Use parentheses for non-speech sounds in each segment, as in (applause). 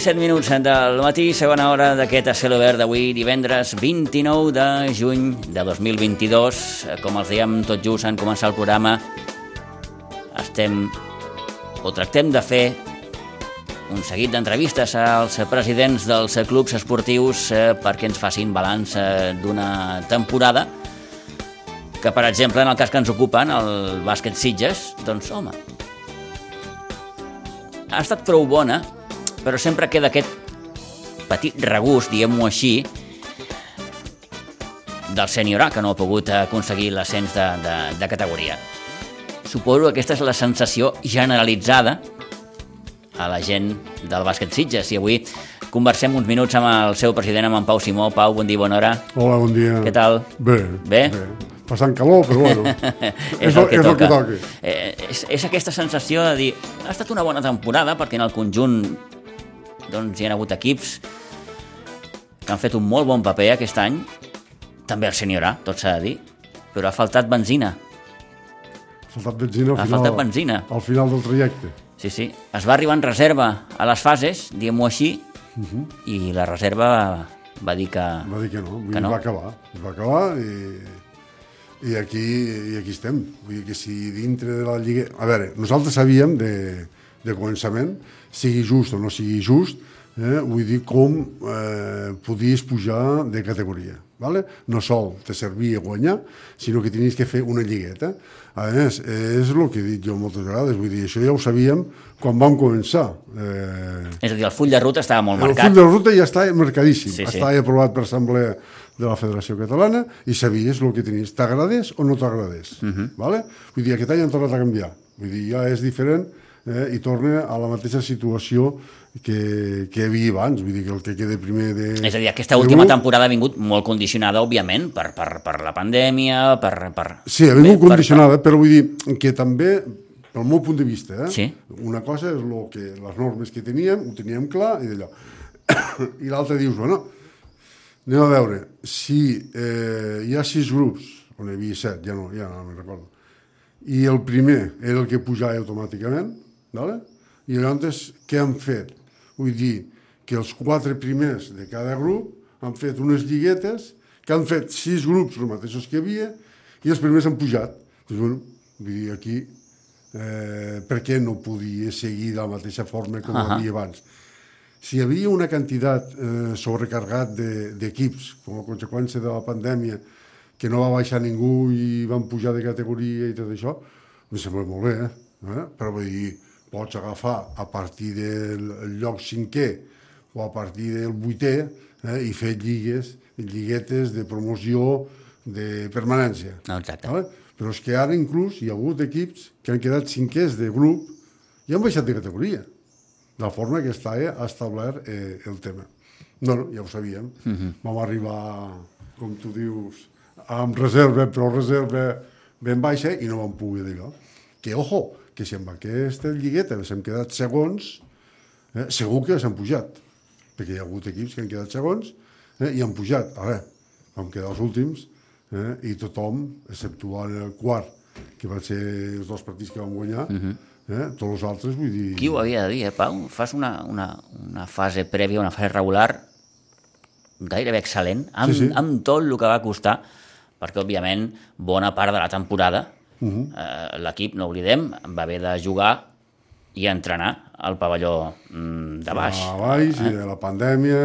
I 7 minuts del matí, segona hora d'aquest a cel obert d'avui, divendres 29 de juny de 2022. Com els dèiem tot just en començar el programa, estem o tractem de fer un seguit d'entrevistes als presidents dels clubs esportius eh, perquè ens facin balanç eh, d'una temporada que, per exemple, en el cas que ens ocupen, el bàsquet Sitges, doncs, home, ha estat prou bona, però sempre queda aquest petit regust, diguem-ho així, del sènior A, que no ha pogut aconseguir l'ascens de, de, de categoria. Suposo que aquesta és la sensació generalitzada a la gent del bàsquet Sitges, i avui conversem uns minuts amb el seu president, amb en Pau Simó. Pau, bon dia, bona hora. Hola, bon dia. Què tal? Bé. Bé? Passant calor, però bueno. (laughs) és, el que és toca. el que toca. Eh, és, és aquesta sensació de dir, ha estat una bona temporada, perquè en el conjunt doncs, hi ha hagut equips que han fet un molt bon paper aquest any, també el sènior A, tot s'ha de dir, però ha faltat benzina. Ha faltat benzina al Ha final, faltat benzina. al final del trajecte. Sí, sí. Es va arribar en reserva a les fases, diguem-ho així, Mhm. i la reserva va dir que... Va dir que no, Que no? va acabar. Es va acabar i, i, aquí, i aquí estem. Vull dir que si dintre de la Lliga... A veure, nosaltres sabíem de, de començament, sigui just o no sigui just, eh, vull dir com eh, podies pujar de categoria. Vale? No sol te servia guanyar, sinó que tenies que fer una lligueta. A més, és el que he dit jo moltes vegades, vull dir, això ja ho sabíem quan vam començar. Eh, És a dir, el full de ruta estava molt el marcat. full de ruta ja està marcadíssim. Sí, sí. Estava aprovat per Assemblea de la Federació Catalana i sabies el que tenies. T'agradés o no t'agradés. Uh Mhm. -huh. vale? Vull dir, aquest any han tornat a canviar. Vull dir, ja és diferent eh, i torna a la mateixa situació que, que hi havia abans. Vull dir, que el que queda primer de... És a dir, aquesta última temporada ha vingut molt condicionada, òbviament, per, per, per la pandèmia, per... per... Sí, ha vingut Bé, per- condicionada, però vull dir que també, pel meu punt de vista, eh, Sí. una cosa és lo que, les normes que teníem, ho teníem clar, i d'allò. (coughs) I l'altra dius, bueno, anem a veure, si eh, hi ha sis grups, on hi havia set, ja no, ja no me'n recordo, i el primer era el que pujava automàticament, ¿vale? i llavors què han fet? Vull dir que els quatre primers de cada grup han fet unes lliguetes que han fet sis grups els mateixos que hi havia i els primers han pujat. Doncs, bueno, vull dir, aquí eh, per què no podia seguir de la mateixa forma com uh. -huh. havia abans? Si hi havia una quantitat eh, sobrecarregat de- d'equips de, com a conseqüència de la pandèmia que no va baixar ningú i van pujar de categoria i tot això, em sembla molt bé, eh? eh? però vull dir, pots agafar a partir del lloc cinquè o a partir del vuitè eh? i fer lligues, lliguetes de promoció de permanència. No, exacte. Vale? Però és que ara inclús hi ha hagut equips que han quedat cinquers de grup i han baixat de categoria, de la forma que està eh, establert eh, el tema. No, no, ja ho sabíem. Uh -huh. Vam arribar, com tu dius, amb reserva, però reserva ben baixa i no vam poder d'allò. Que, ojo, que si amb aquesta lligueta hem quedat segons, eh, segur que s'han pujat, perquè hi ha hagut equips que han quedat segons eh, i han pujat. Ara, vam quedar els últims eh, i tothom, exceptuant el quart, que van ser els dos partits que van guanyar, uh -huh. eh, tots els altres, vull dir... Qui ho havia de dir, eh, Pau? Fas una, una, una fase prèvia, una fase regular gairebé excel·lent, amb, Sí, sí. amb tot el que va costar, perquè, òbviament, bona part de la temporada, uh -huh. eh, l'equip, no oblidem, va haver de jugar i entrenar al pavelló mm, de baix. A baix, i de la pandèmia,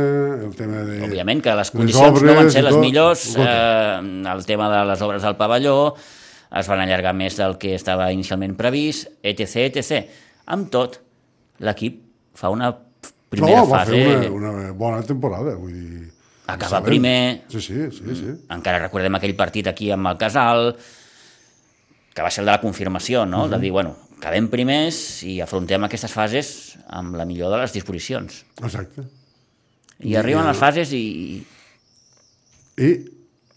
el tema de... Òbviament que les condicions no van obres ser les millors, eh, el tema de les obres del pavelló es van allargar més del que estava inicialment previst, etc, etc. Amb tot, l'equip fa una primera no, va fase... fer una, una bona temporada, vull dir... Acaba primer. Sí, sí, sí, sí. Encara recordem aquell partit aquí amb el Casal, que va ser el de la confirmació, no? Uh -huh. De dir, bueno, acabem primers i afrontem aquestes fases amb la millor de les disposicions. Exacte. I arriben les fases i, I,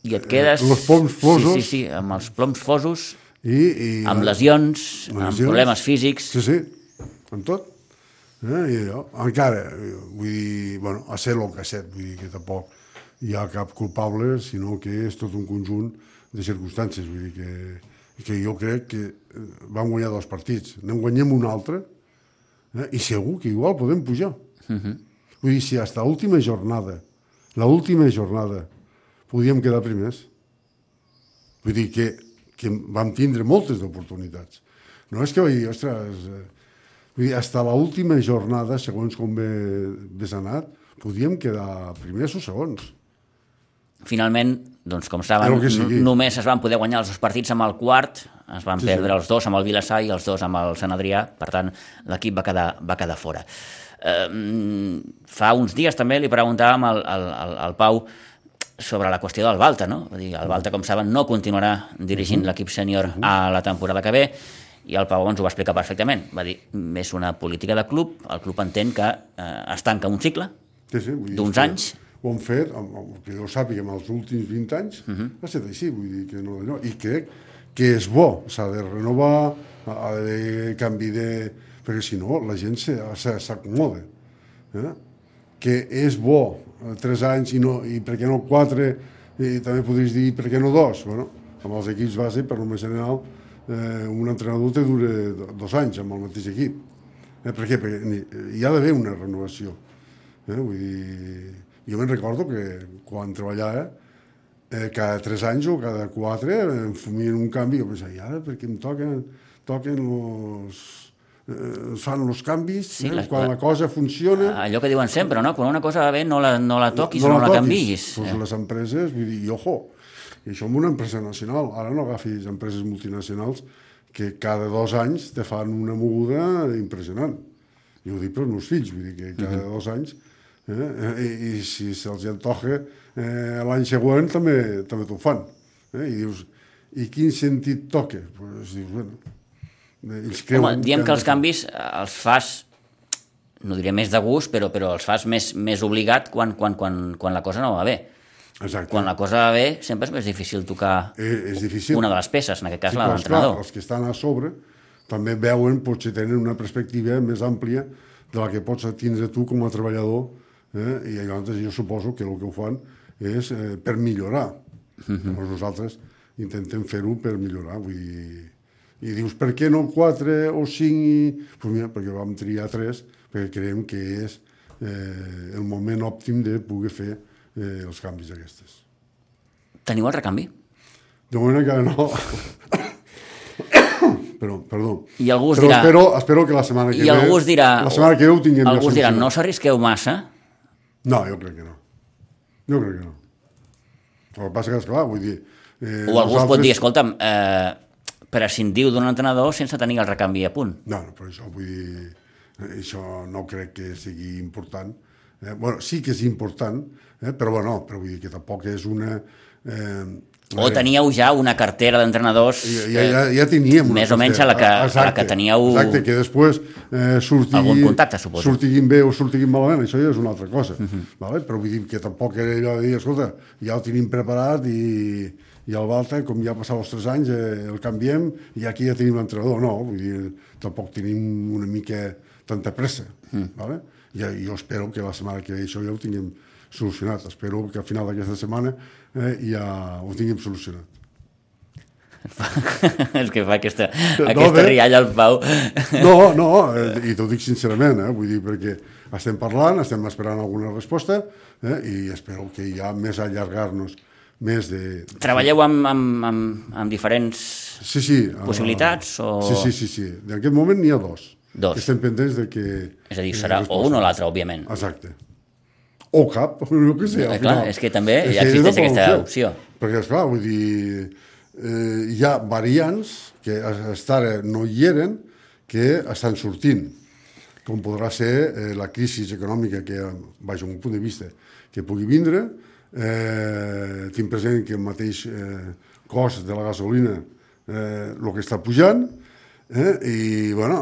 i et quedes... Eh, los ploms fosos. Sí, sí, sí, amb els ploms fosos, i, i amb lesions, amb lesions. problemes físics. Sí, sí, amb tot. Eh? I allò, encara, eh, vull dir, bueno, a ser el que set, vull dir que tampoc hi ha cap culpable, sinó que és tot un conjunt de circumstàncies, vull dir que, que jo crec que eh, vam guanyar dos partits, n'en guanyem un altre, eh? i segur que igual podem pujar. Uh -huh. Vull dir, si hasta l'última jornada, l'última jornada, podíem quedar primers. Vull dir que, que vam tindre moltes oportunitats. No és que vaig dir, ostres, eh, vull dir, hasta l'última jornada, segons com ve, ves anat, podíem quedar primers o segons. Finalment, doncs, com saben, només es van poder guanyar els dos partits amb el quart, es van Sí, sí, sí. perdre els dos amb el Vilassar i els dos amb el Sant Adrià, per tant, l'equip va, quedar, va quedar fora. Eh, fa uns dies també li preguntàvem al, al, al, al Pau sobre la qüestió del Balta, no? Vull dir, el Balta, com saben, no continuarà dirigint l'equip sènior a la temporada que ve, i el Pau ens ho va explicar perfectament. Va dir, és una política de club, el club entén que eh, es tanca un cicle, Sí, sí, D'uns és que anys? Ho han fet, amb, amb, que jo sàpiga, amb els últims 20 anys, uh -huh. ha estat així, vull dir que no, no. I crec que és bo, s'ha de renovar, ha de canvi de... perquè si no la gent s'acomoda. Eh? Que és bo, eh, 3 anys i, no, i per què no 4, i també podries dir per què no 2. Bueno, amb els equips base, per només general, eh, un entrenador te dura do- dos anys amb el mateix equip. Eh, per què? Perquè hi ha d'haver una renovació. Eh? Vull dir, jo me'n recordo que quan treballava, eh, cada tres anys o cada quatre em fumien un canvi, jo pensava, i ara perquè em toquen, toquen los, eh, fan els canvis, Sí, eh? les- quan la cosa funciona... allò que diuen sempre, no? Quan una cosa va bé no la, no la toquis no, no la, toquis. canvis. Pues les empreses, vull dir, i ojo, i això amb una empresa nacional, ara no agafis empreses multinacionals que cada dos anys te fan una moguda impressionant. I ho dic pels meus fills, vull dir que cada uh -huh. dos anys, eh, i, i si se'ls antoja eh, l'any següent també, també t'ho fan. Eh? I dius, i quin sentit toca? Pues dius, bueno, eh, ells creuen Home, diem que han els canvis eh, els fas, no diria més de gust, però, però els fas més, més obligat quan, quan, quan, quan la cosa no va bé. Exacte. Quan la cosa va bé, sempre és més difícil tocar Eh, és difícil. una de les peces, en aquest cas Sí, la de l'entrenador. els que estan a sobre també veuen, potser tenen una perspectiva més àmplia de la que pots tindre tu com a treballador eh? i llavors jo suposo que el que ho fan és eh, per millorar. Uh -huh. Llavors nosaltres intentem fer-ho per millorar. Vull dir, I dius, per què no 4 o 5? I... Pues mira, perquè vam triar 3, perquè creiem que és eh, el moment òptim de poder fer eh, els canvis aquestes. Teniu el recanvi? De moment encara no. (coughs) però, perdó. I algú us però dirà- Espero, espero que la setmana que I ve... algú us dirà... La setmana que ve ho tinguem Algú us dirà, no s'arrisqueu massa, No, jo crec que no. Jo crec que no. El que passa que, esclar, vull dir... Eh, o algú us pot nosaltres- dir, escolta'm, eh, prescindiu d'un entrenador sense tenir el recanvi a punt. No, no, però això vull dir... Això no crec que sigui important. Eh, bueno, sí que és important, eh, però bueno, però vull dir que tampoc és una... Eh, O teníeu ja una cartera d'entrenadors ja, ja, ja, teníem una més o menys a la que, a la que teníeu... exacte, que després eh, surti, Algun contacte, suposo. surtiguin bé o surtiguin malament, això ja és una altra cosa Mhm. uh -huh. vale? però vull dir que tampoc era allò de dir, escolta, ja ho tenim preparat i, i el Balta, com ja ha passat els 3 anys eh, el canviem i aquí ja tenim l'entrenador no, vull dir, tampoc tenim una mica tanta pressa Mhm. mm. vale? I, jo espero que la setmana que ve això ja ho tinguem solucionat espero que al final d'aquesta setmana eh, ja ho tinguem solucionat (laughs) és que fa aquesta, No, aquesta bé. rialla al Pau. (laughs) No, no, eh, i t'ho dic sincerament, eh, vull dir, perquè estem parlant, estem esperant alguna resposta eh, i espero que ja més allargar-nos més de... Treballeu amb, amb, amb, amb diferents... Sí, sí. eh, possibilitats o- Sí, sí, sí, sí. En aquest moment n'hi ha dos. Dos. Estem pendents de que... És a dir, eh, serà o un o l'altre, òbviament. Exacte. O cap, (laughs) jo què sé, Eh, al clar, final. és que també És ja que existeix aquesta opció. Perquè, esclar, vull dir, eh, hi ha variants que ara no hi eren que estan sortint, com podrà ser eh, la crisi econòmica que, vaja, un punt de vista, que pugui vindre. Eh, tinc present que el mateix eh, cost de la gasolina eh, el que està pujant, Eh? I, bueno,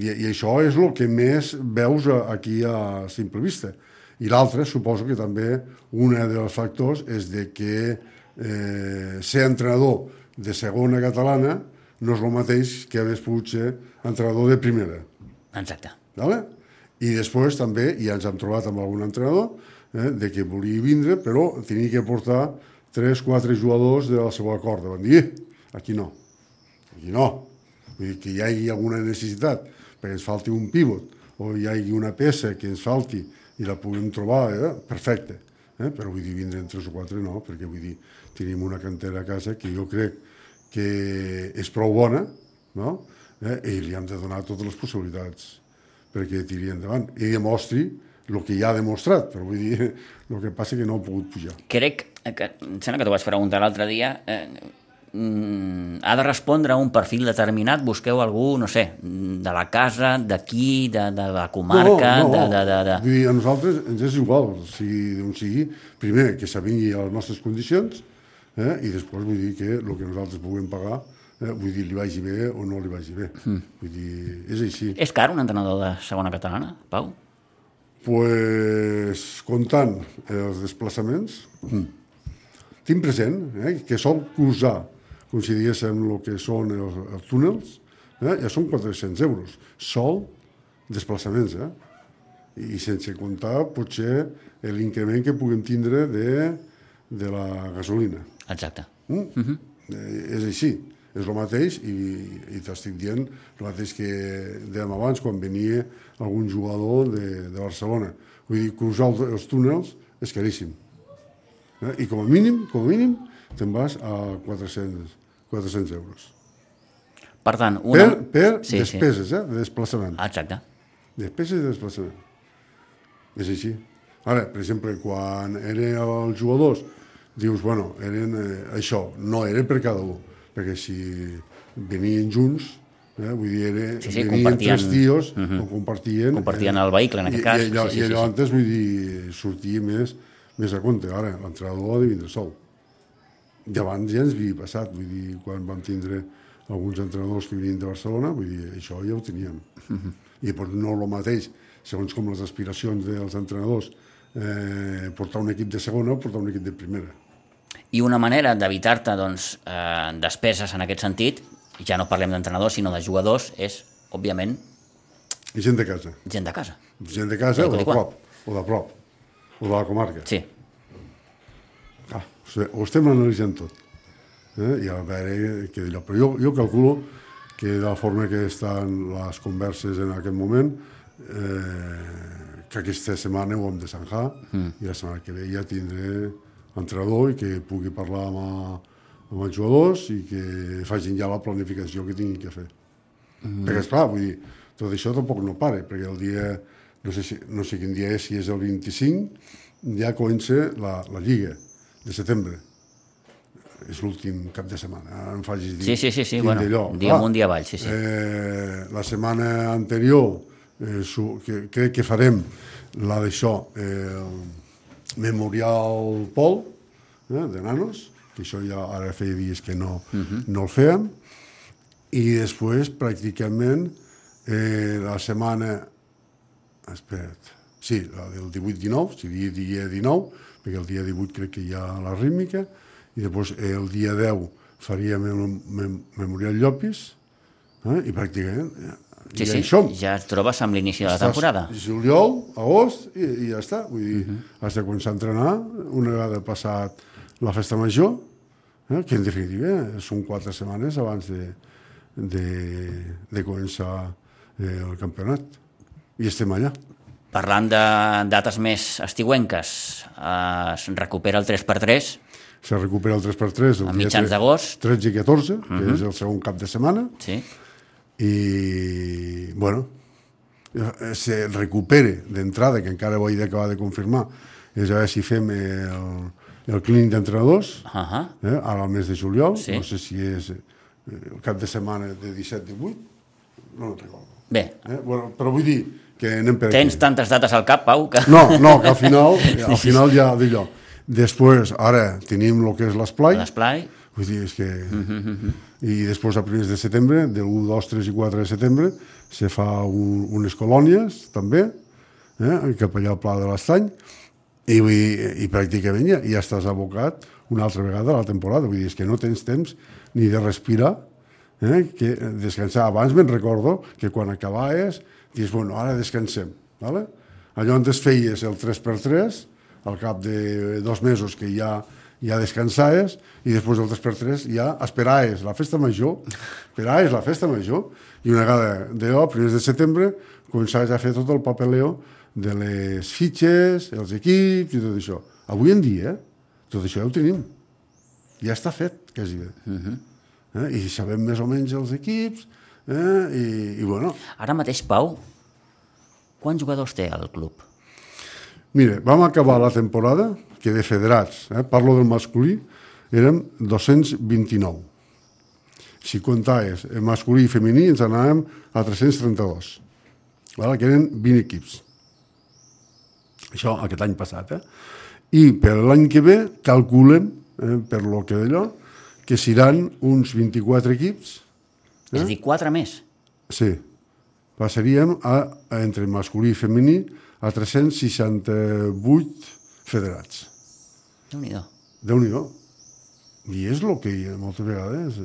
i, i això és el que més veus aquí a simple vista. I l'altre, suposo que també un dels factors és de que eh, ser entrenador de segona catalana no és el mateix que haver pogut ser entrenador de primera. Exacte. Vale? I després també ja ens hem trobat amb algun entrenador eh, de que volia vindre, però tenia que portar 3-4 jugadors de la seva corda. Van dir, "Eh, aquí no, aquí no. Vull dir que hi hagi alguna necessitat perquè ens falti un pivot o hi hagi una peça que ens falti i la puguem trobar, eh? perfecte. Eh? Però vull dir, vindre en 3 o 4 no, perquè vull dir, tenim una cantera a casa que jo crec que és prou bona, no? Eh? i li hem de donar totes les possibilitats perquè tiri endavant i demostri el que ja ha demostrat, però vull dir, el que passa que no ha pogut pujar. Crec que, em sembla que t'ho vaig preguntar l'altre dia, eh, mm, ha de respondre a un perfil determinat, busqueu algú, no sé, de la casa, d'aquí, de, de la comarca, no, no, de, de, de, de... Vull dir, a nosaltres ens és igual, sigui, d'on sigui, primer que s'avingui a les nostres condicions eh? i després vull dir que el que nosaltres puguem pagar eh? vull dir, li vagi bé o no li vagi bé. Mm. Vull dir, és així. És car un entrenador de segona catalana, Pau? pues, comptant els desplaçaments, mm. tinc present eh, que sol cruzar, si diguéssim el que són els, els túnels, eh, ja són 400 euros. Sol desplaçaments, eh? I sense comptar, potser, l'increment que puguem tindre de, de la gasolina. Exacte. Mm? Mm -hmm. eh, és així, és el mateix i, i t'estic dient el mateix que dèiem abans quan venia algun jugador de, de Barcelona. Vull dir, cruzar els, els túnels és caríssim. Eh? I com a mínim, com a mínim, te'n vas a 400, 400 euros. Per tant, una... Per, per sí, despeses, sí. eh? de desplaçament. Exacte. Despeses de desplaçament. És així. Ara, per exemple, quan eren els jugadors, dius, bueno, eren eh, això, no era per cada un, perquè si venien junts, eh, vull dir, era, Sí, sí, venien tres tios, uh Mhm. -huh. o compartien... Compartien el vehicle, en aquest i, cas. I allò, Sí, sí, i allò sí, sí. antes, vull dir, sortia més, més a compte. Ara, l'entrenador ha de vindre sol. I abans ja ens havia passat, vull dir, quan vam tindre alguns entrenadors que venien de Barcelona, vull dir, això ja ho teníem. Uh Mhm. -huh. I doncs no el mateix, segons com les aspiracions dels entrenadors, eh, portar un equip de segona o portar un equip de primera. I una manera d'evitar-te doncs, eh, despeses en aquest sentit, ja no parlem d'entrenadors, sinó de jugadors, és, òbviament, I gent de casa. gent de casa. Gent de casa o de prop, o de prop, o de la comarca. Sí. O sigui, ho estem analitzant tot. Eh? I a veure què d'allò. Però jo, jo calculo que de la forma que estan les converses en aquest moment, eh, que aquesta setmana ho hem de zanjar mm. i la setmana que ve ja tindré entrenador i que pugui parlar amb, amb els jugadors i que facin ja la planificació que tinguin que fer. Mm. Perquè, esclar, vull dir, tot això tampoc no pare, perquè el dia, no sé, si, no sé quin dia és, si és el 25, ja comença la, la Lliga de setembre. És l'últim cap de setmana, ara em facis dir. Sí, sí, sí, sí, bueno, d'allò. dia amunt, dia avall, sí, sí. Eh, la setmana anterior, eh, su, que, crec que farem la d'això, eh, Memorial Pol, eh, de nanos, que això ja ara feia dies que no, uh. -huh. no el fèiem, i després pràcticament eh, la setmana espera't, sí, la del 18-19 si dia, dia 19 perquè el dia 18 crec que hi ha la rítmica i després eh, el dia 10 faríem el mem Memorial Llopis eh, i pràcticament ja, Sí, ja sí, hi som ja et trobes amb l'inici de la Estàs temporada. Juliol, agost, i, i ja està. Vull dir, uh -huh. has de començar a entrenar una vegada passat la festa major, eh, que en definitiva són quatre setmanes abans de, de, de començar eh, el campionat. I estem allà. Parlant de dates més estiuenques, eh, es recupera el 3x3, Se recupera el 3x3 el A mitjans d'agost. 13 i 14, que uh -huh. és el segon cap de setmana, sí? i, bueno, se recupere d'entrada, que encara ho he d'acabar de confirmar, és a veure si fem el, el clínic d'entrenadors, Uh -huh. eh, ara al mes de juliol, Sí. no sé si és eh, el cap de setmana de 17-18, no ho recordo. Bé, Eh? Bueno, però vull dir que anem per tens aquí. tantes dates al cap, Pau, que... No, no, que al final, (laughs) al final ja d'allò. Després, ara tenim el que és l'esplai, L'esplai, Vull dir, és que... I després, a primers de setembre, del 1, 2, 3 i 4 de setembre, se fa un, unes colònies, també, eh, cap allà al Pla de l'Estany, i, vull dir, i pràcticament ja, ja estàs abocat una altra vegada a la temporada. Vull dir, és que no tens temps ni de respirar, eh, que descansar. Abans me'n recordo que quan acabaves, dius, bueno, ara descansem. ¿vale? Allò antes feies el 3x3, al cap de dos mesos que ja ja descansaves i després del 3x3 ja esperaves la festa major, esperaves la festa major i una vegada d'allò, primers de setembre, començaves a fer tot el papeleo de les fitxes, els equips i tot això. Avui en dia, tot això ja ho tenim. Ja està fet, quasi bé. Uh -huh. eh? I sabem més o menys els equips, eh? I, i bueno... Ara mateix, Pau, quants jugadors té el club? Mira, vam acabar la temporada, que de federats, eh? parlo del masculí, érem 229. Si comptaves masculí i femení, ens anàvem a 332. Vale? Que eren 20 equips. Això aquest any passat, eh? I per l'any que ve calculem, eh, per lo que d'allò, que seran uns 24 equips. Eh? És a dir, 4 més. Sí. Passaríem a, a entre masculí i femení a 368 federats. Déu-n'hi-do. Déu-n'hi-do. I és el que moltes vegades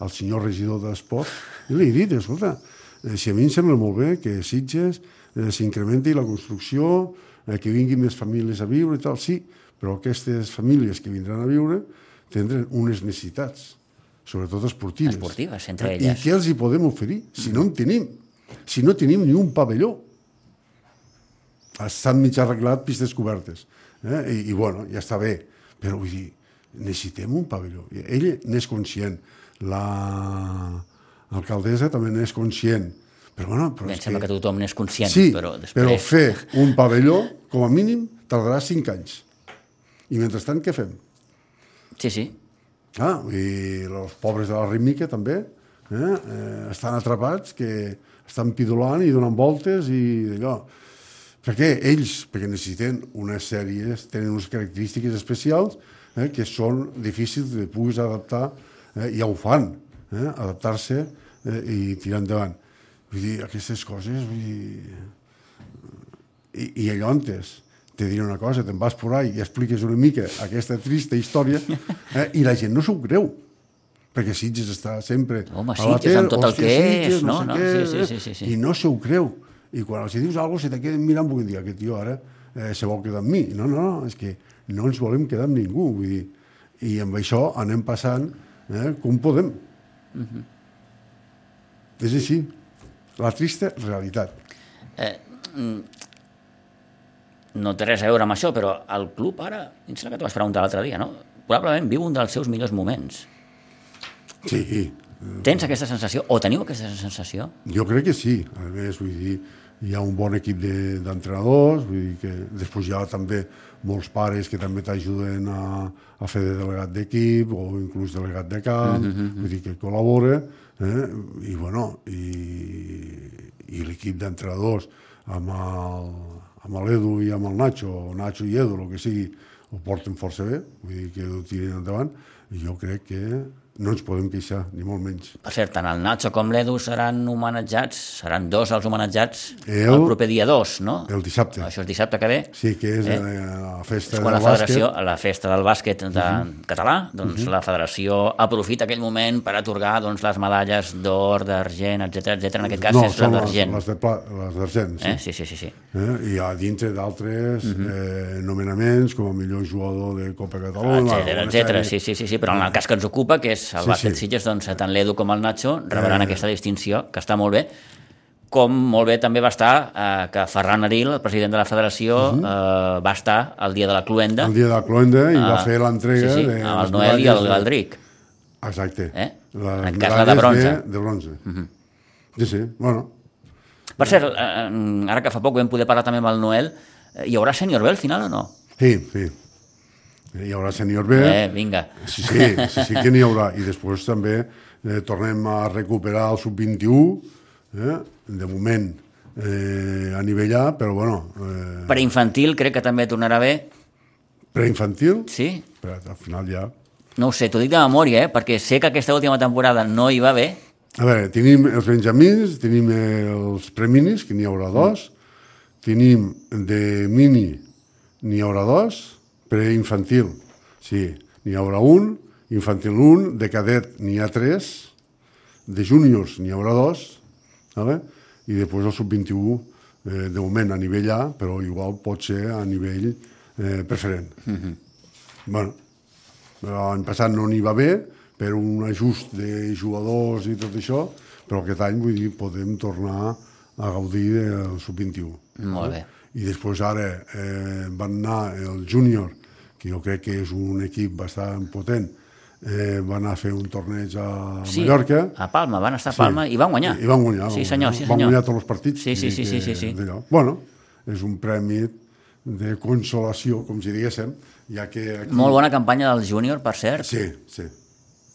el senyor regidor d'Esport, li he dit, escolta, eh, si a mi em sembla molt bé que Sitges eh, s'incrementi la construcció, eh, que vinguin més famílies a viure i tal, sí, però aquestes famílies que vindran a viure tindran unes necessitats, sobretot esportives. Esportives, entre I elles. què els hi podem oferir si no en tenim? Si no tenim ni un pavelló. Estan mig arreglat pistes cobertes. Eh? I, I, bueno, ja està bé. Però vull dir, necessitem un pavelló. I Ell n'és conscient. La alcaldessa també n'és conscient. Però, bueno, però Bé, em sembla que tothom n'és conscient, sí, però després... però fer un pavelló, com a mínim, tardarà cinc anys. I mentrestant, què fem? Sí, sí. Ah, i els pobres de la rítmica també eh? Eh, estan atrapats, que estan pidolant i donant voltes i d'allò. Perquè ells, perquè necessiten unes sèries, tenen unes característiques especials eh, que són difícils de puguis adaptar, eh, i ja ho fan, eh, adaptar-se eh, i tirar endavant. Vull dir, aquestes coses, vull dir... I, i allò antes, te diré una cosa, te'n vas por ahí i expliques una mica aquesta trista història (laughs) eh, i la gent no s'ho creu perquè Sitges està sempre Home, a la Sitges, amb tele, tot el que Sitges, és, no? sé No, què, sí, sí, sí, sí, i no s'ho creu. I quan els dius alguna cosa se te queden mirant perquè dir, aquest tio ara eh, se vol quedar amb mi. No, no, no, és que no ens volem quedar amb ningú vull dir, i amb això anem passant eh, com podem. Mhm. és així la trista realitat. Eh, mm, no té res a veure amb això, però el club ara, em sembla que t'ho vas preguntar l'altre dia, no? Probablement viu un dels seus millors moments. sí, Tens aquesta sensació, o teniu aquesta sensació? Jo crec que sí. A més, vull dir, hi ha un bon equip de- d'entrenadors, vull dir que després hi ha també molts pares que també t'ajuden a, a fer de delegat d'equip o inclús delegat de camp, mm -hmm. vull dir que col·labora, eh? i bueno, i, i l'equip d'entrenadors amb el, amb l'Edu i amb el Nacho, o Nacho i Edu, el que sigui, ho porten força bé, vull dir que ho tiren endavant, i jo crec que no ens podem queixar, ni molt menys. Per cert, tant el Nacho com l'Edu seran homenatjats, seran dos els homenatjats El- el proper dia 2, no? El dissabte. Això és dissabte que ve. Sí, que és Eh? eh? la festa És quan la del bàsquet. federació, a la festa del bàsquet de català, doncs la federació aprofita aquell moment per atorgar doncs, les medalles d'or, d'argent, etc etc. En aquest cas no, és la d'argent. les d'argent, sí. Eh? Sí, sí, sí, sí. Eh? I a dintre d'altres eh, nomenaments com a millor jugador de Copa Catalunya. etcètera, etcètera. Sí, sí, sí, sí, però en el cas que ens ocupa, que és el Sí, bàsquet sí. Sitges, doncs tant l'Edu com el Nacho rebran Eh. aquesta distinció, que està molt bé, com molt bé també va estar eh, que Ferran Aril, el president de la federació, eh, va estar el dia de la Cluenda, El dia de la Cloenda i va Ah, fer l'entrega sí, sí, de... amb el Noel i el medalles de- Galdric. Exacte. Eh? Les En cas de bronze. De, de bronze. Sí, sí, bueno. Per cert, eh, eh, ara que fa poc vam poder parlar també amb el Noel, eh, hi haurà Senior B al final o no? Sí, sí. Hi haurà sènior B. Eh, vinga. Sí, sí, sí, sí que n'hi haurà. I després també eh, tornem a recuperar el sub-21, eh? de moment eh, a nivell A, però bueno, eh, Preinfantil crec que també tornarà bé, preinfantil, sí? però al final ja... No ho sé, t'ho dic de memòria, eh? perquè sé que aquesta última temporada no hi va bé. A veure, tenim els benjamins, tenim els preminis, que n'hi haurà dos, tenim de mini, n'hi haurà dos, preinfantil, sí, n'hi haurà un, infantil un, de cadet n'hi ha tres, de júniors n'hi haurà dos, vale? i després el sub-21 eh, de moment a nivell A, però igual pot ser a nivell eh, preferent. Mm -hmm. bueno, l'any passat no n'hi va bé, per un ajust de jugadors i tot això, però aquest any, vull dir, podem tornar a gaudir del sub-21. Molt bé. I després ara eh, van anar el júnior, que jo crec que és un equip bastant potent, eh, van a fer un torneig a Sí, Mallorca. a Palma, van estar a Palma i van guanyar. I, i van guanyar. Sí, van senyor, sí, Van senyor. guanyar tots els partits. Sí, sí, sí, sí, que sí, sí. d'allò. Bueno, és un premi de consolació, com si diguéssim, ja que aquí... Molt bona campanya del júnior, per cert. Sí, sí.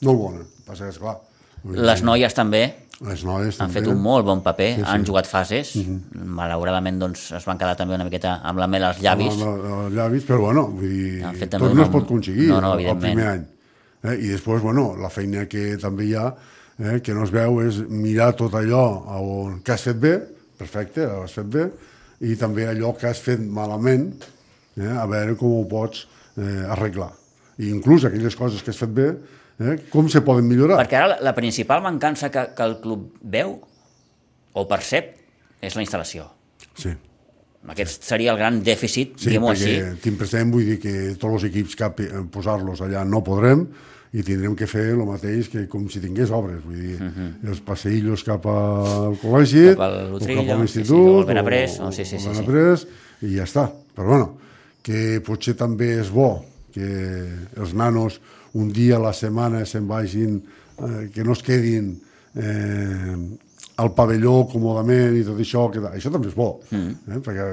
Molt bona. Passa que, esclar... dir, Les noies també Les noies han també. fet un molt bon paper, Sí, sí. han jugat fases, malauradament doncs, es van quedar també una miqueta amb la mel als llavis. Amb els llavis, però bueno, vull dir, Han fet tot no es pot aconseguir No, no, el- primer any. Eh? I després, bueno, la feina que també hi ha, eh, que no es veu, és mirar tot allò on, que has fet bé, perfecte, ho has fet bé, i també allò que has fet malament, eh, a veure com ho pots eh, arreglar. I inclús aquelles coses que has fet bé, eh, com se poden millorar. Perquè ara la, la principal mancança que, que el club veu o percep és la instal·lació. Sí. Aquest seria el gran dèficit, Sí, diguem-ho perquè així. tinc present, vull dir que tots els equips cap eh, posar-los allà no podrem i tindrem que fer el mateix que com si tingués obres, vull dir, els passeillos cap al col·legi, Cap al o cap a sí, l'institut, sí, o al Benaprés, o- sí, sí, o sí, sí. I ja està. Però bueno, que potser també és bo que els nanos un dia a la setmana se'n vagin, eh, que no es quedin eh, al pavelló còmodament i tot això, que, això també és bo, eh? perquè,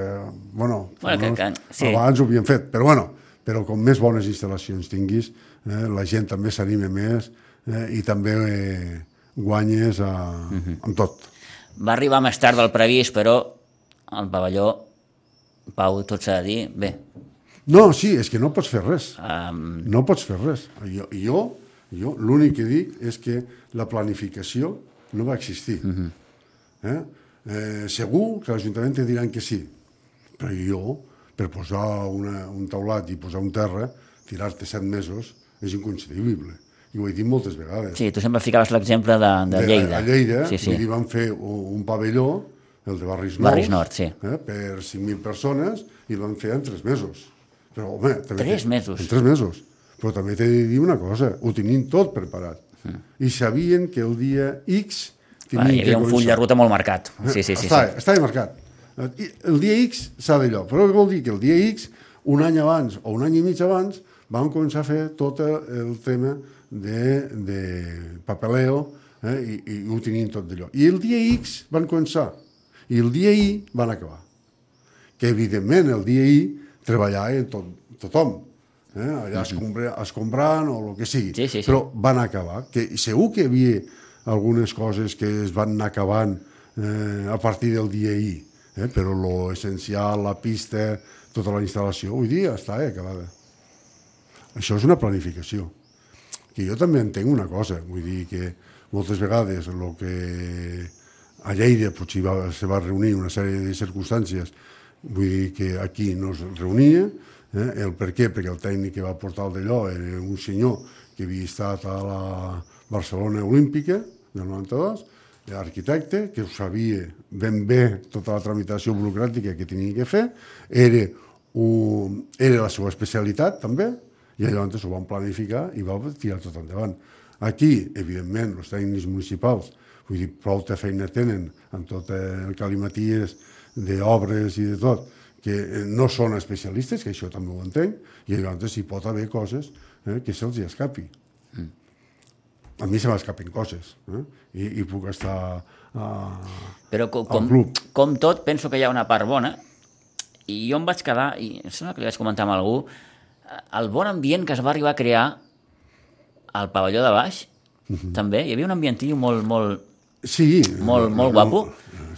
bueno, Mm. Bueno, que- que- sí. abans ho havien fet, però bueno, però com més bones instal·lacions tinguis, eh, la gent també s'anima més eh, i també eh, guanyes a, Mhm. amb tot. Va arribar més tard del previst, però el pavelló, Pau, tot s'ha de dir, bé, No, sí, és que no pots fer res. um, No pots fer res. Jo, jo, jo l'únic que dic és que la planificació no va existir. eh? Eh, segur que l'Ajuntament te diran que sí, però jo, per posar una, un taulat i posar un terra, tirar-te set mesos és inconcebible. I ho he dit moltes vegades. sí, tu sempre ficaves l'exemple de, de Lleida. A Lleida, sí, sí, sí. van fer un, un pavelló, el de Barris Nous, Barris Nord, sí. eh, per 5.000 persones, i el van fer en 3 mesos. Però, home, també Tres mesos? En 3 mesos. Però també t'he de dir una cosa, ho tenien tot preparat. I sabien que el dia X Va, tenien hi havia un full de ruta molt marcat. Sí, sí, sí. sí. Estava, estava marcat. I El dia X s'ha d'allò, però vol dir que el dia X, un any abans o un any i mig abans, van començar a fer tot el, tema de, de papeleo eh, i, i ho tenien tot d'allò. I el dia X van començar i el dia Y van acabar. Que evidentment el dia Y treballava tot, tothom, eh? allà escombra, escombrant o el que sigui, Sí, sí, sí. però van acabar. Que segur que hi havia algunes coses que es van anar acabant eh, a partir del dia I, eh? però lo essencial, la pista, tota la instal·lació, avui dia està eh, acabada. Això és una planificació. Que jo també entenc una cosa, vull dir que moltes vegades el que a Lleida potser va, se va reunir una sèrie de circumstàncies, vull dir que aquí no es reunia, eh? el per què? Perquè el tècnic que va portar el d'allò era un senyor que havia estat a la Barcelona Olímpica del 92, arquitecte, que ho sabia ben bé tota la tramitació burocràtica que tenia que fer, era, un, era la seva especialitat també, i llavors ho van planificar i va tirar tot endavant. Aquí, evidentment, els tècnics municipals, vull dir, prou feina tenen amb tot el calimaties d'obres i de tot, que eh, no són especialistes, que això també ho entenc, i llavors hi pot haver coses eh, que se'ls hi escapi. A mi se m'escapen coses, eh? I, i puc estar... Uh, Però com, al com, club. com tot, penso que hi ha una part bona, i jo em vaig quedar, i em sembla que li vaig comentar amb algú, el bon ambient que es va arribar a crear al pavelló de baix, Mhm. també, hi havia un ambientillo molt, molt, sí. Molt- molt guapo.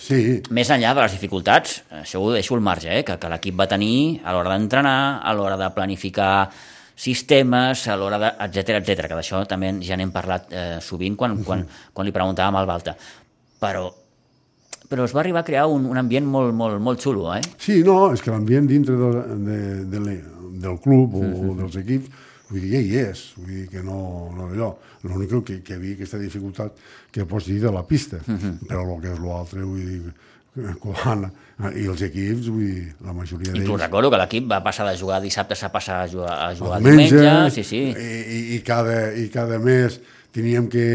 Sí, més enllà de les dificultats, això ho deixo al marge, eh? que, que l'equip va tenir a l'hora d'entrenar, a l'hora de planificar sistemes, a l'hora de... etc etc que d'això també ja n'hem parlat eh, sovint quan, quan, quan li preguntàvem al Balta. Però però es va arribar a crear un, un ambient molt, molt, molt xulo, eh? Sí, no, és que l'ambient dintre de, de, de, del club o uh -huh. dels equips, vull dir, ja hi és, vull dir que no, no allò. L'únic que, que hi havia aquesta dificultat que pots dir de la pista, uh -huh. però el que és l'altre, vull dir, quan, i els equips, vull dir, la majoria d'ells... Inclús recordo que l'equip va passar de jugar dissabte a passar a jugar, a jugar diumenge, diumenge, sí, sí. I, i, cada, i cada mes teníem que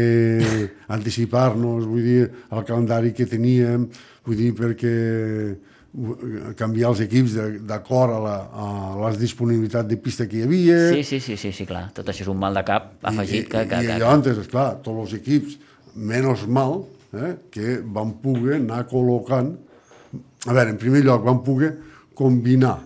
(laughs) anticipar-nos, vull dir, al calendari que teníem, vull dir, perquè canviar els equips d'acord a, la, a les disponibilitats de pista que hi havia. Sí, sí, sí, sí, sí clar. Tot això és un mal de cap afegit. I, que, que, i, que, i llavors, esclar, tots els equips, menys mal, eh, que van poder anar col·locant... A veure, en primer lloc, van poder combinar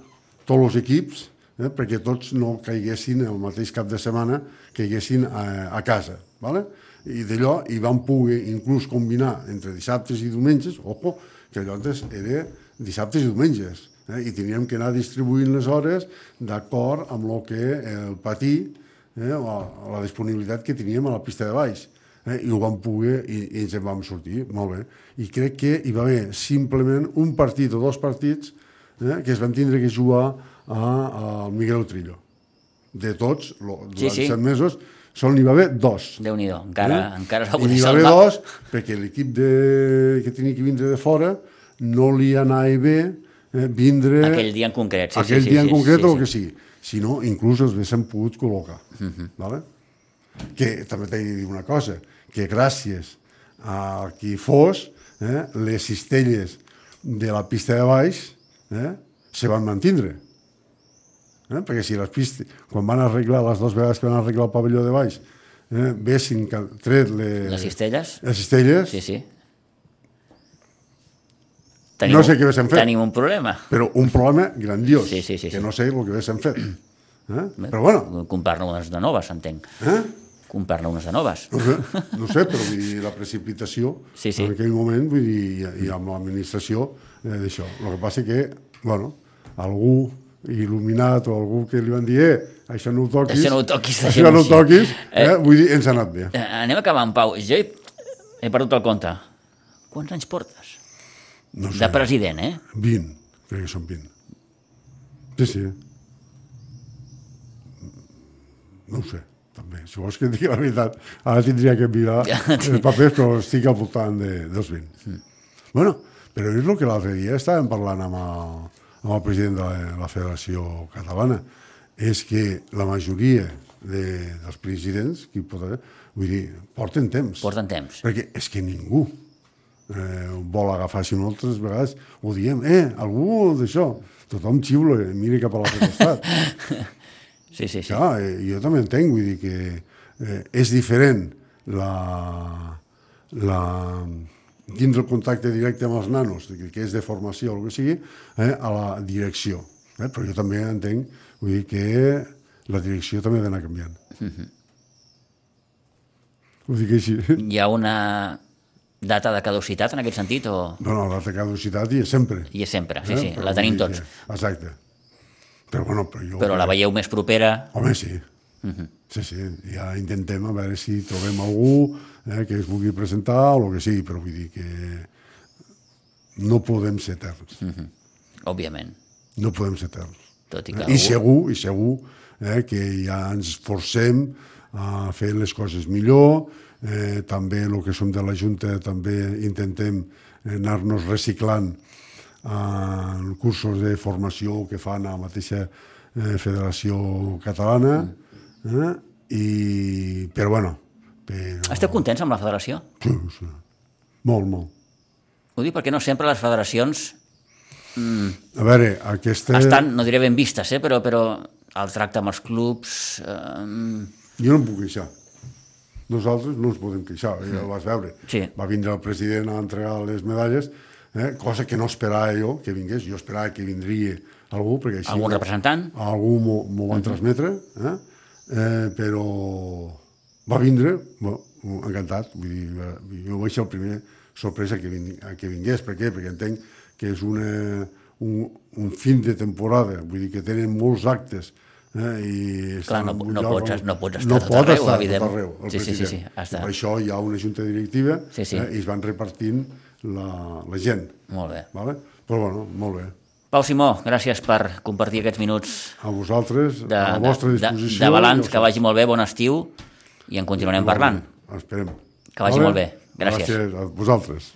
tots els equips eh, perquè tots no caiguessin el mateix cap de setmana, caiguessin a, a casa. ¿vale? I d'allò hi van poder inclús combinar entre dissabtes i diumenges, ojo, que allò antes era dissabtes i diumenges, eh? i teníem que anar distribuint les hores d'acord amb el que el patí, eh? la, la disponibilitat que teníem a la pista de baix. Eh? I ho vam poder i, i ens en vam sortir, molt bé. I crec que hi va haver simplement un partit o dos partits eh? que es van tindre que jugar a, a Miguel Trillo. De tots, lo, durant sí, sí. set mesos, Sol n'hi va haver dos. déu nhi encara, eh? encara poder salvar. N'hi va haver dos, perquè l'equip de... que tenia que vindre de fora no li anava bé eh, vindre... Aquell dia en concret, sí, aquell sí, dia sí, en concret sí, o el que sigui. Si no, inclús els haguéssim pogut col·locar. Uh Mhm. -huh. vale? Que també t'he de dir una cosa, que gràcies a qui fos, eh, les cistelles de la pista de baix eh, se van mantindre Eh? Perquè si les pistes, quan van arreglar, les dues vegades que van arreglar el pavelló de baix, eh, vessin que tret les... Les cistelles? Les cistelles. Sí, sí. Tenim, no sé què haguéssim fet. Tenim un problema. Però un problema grandiós, Sí, sí, sí, que sí. no sé el que haguéssim fet. Eh? Però bueno, Comprar-ne unes de noves, entenc. eh? Comprar-ne unes de noves. no sé, no sé, però vull dir, la precipitació Sí, sí. en aquell moment, vull dir, i, i amb l'administració eh, d'això. El que passa que, bueno, algú il·luminat o algú que li van dir eh, això no ho toquis, Això no ho toquis, això no ho toquis, així. eh, vull dir, ens ha anat bé. Eh, anem acabant, Pau. Jo he, he perdut el compte. Quants anys portes? No sé, De president, eh? 20, crec que són 20. Sí, sí. No ho sé, també. Si vols que et digui la veritat, ara tindria que mirar els papers, però estic al voltant de, dels 20. Mm. Bueno, però és el que l'altre dia estàvem parlant amb el, amb el president de la, la Federació Catalana, és que la majoria de, dels presidents, que pot vull dir, porten temps. Porten temps. Perquè és que ningú eh, vol agafar, si no altres vegades ho diem, eh, algú d'això, tothom xiula, mira cap a l'altre costat. (laughs) Sí, sí, sí. Clar, eh, jo també entenc, vull dir que eh, és diferent la, la, dins el contacte directe amb els nanos, que, que és de formació o el que sigui, eh, a la direcció. Eh? Però jo també entenc, vull dir que la direcció també ha d'anar canviant. Ho dic així. Hi ha una data de caducitat en aquest sentit o No, no, la caducitat hi és sempre. hi és sempre? Sí, sí, Però la tenim tots. Exacte. Però, bueno, però jo... Però la veieu més propera? Home, sí. Sí, sí, ja intentem a veure si trobem algú eh, que es vulgui presentar o el que sigui, però vull dir que no podem ser eterns. Òbviament. No podem ser eterns. Tot i que I algú- segur, i segur eh, que ja ens forcem a fer les coses millor, eh, també el que som de la Junta també intentem eh, anar-nos reciclant en cursos de formació que fan a la mateixa eh, Federació Catalana, eh, i, però bueno, però, Esteu contents amb la federació? sí, sí. molt, molt. Ho dic perquè no sempre les federacions A veure, aquesta... estan, no diré ben vistes, eh, però, però el tracte amb els clubs... Eh, Jo no em puc queixar. Nosaltres no ens podem queixar, ja ho vas veure. Sí. Va vindre el president a entregar les medalles, eh, cosa que no esperava jo que vingués. Jo esperava que vindria algú, perquè així... Algun representant? Algú m'ho van transmetre, eh? Eh, però va vindre, bueno, encantat, vull dir, jo vaig ser el primer sorpresa que, vin, que vingués. Per què? Perquè entenc que és una, un, un fin de temporada, vull dir que tenen molts actes eh, i Clar, està no- no lloc pots- no pots estar no tot pot arreu, estar evident. tot arreu, el Sí, sí, sí, president. sí, has de- I per això hi ha una junta directiva Sí, sí. Eh, i es van repartint la, la gent. Molt bé. Vale? Però bueno, molt bé. Pau Simó, gràcies per compartir aquests minuts A vosaltres, de, a la vostra disposició. de, de balanç, que vagi molt bé, bon estiu, i en continuarem parlant. Esperem. Que vagi molt bé. Gràcies. Gràcies a vosaltres.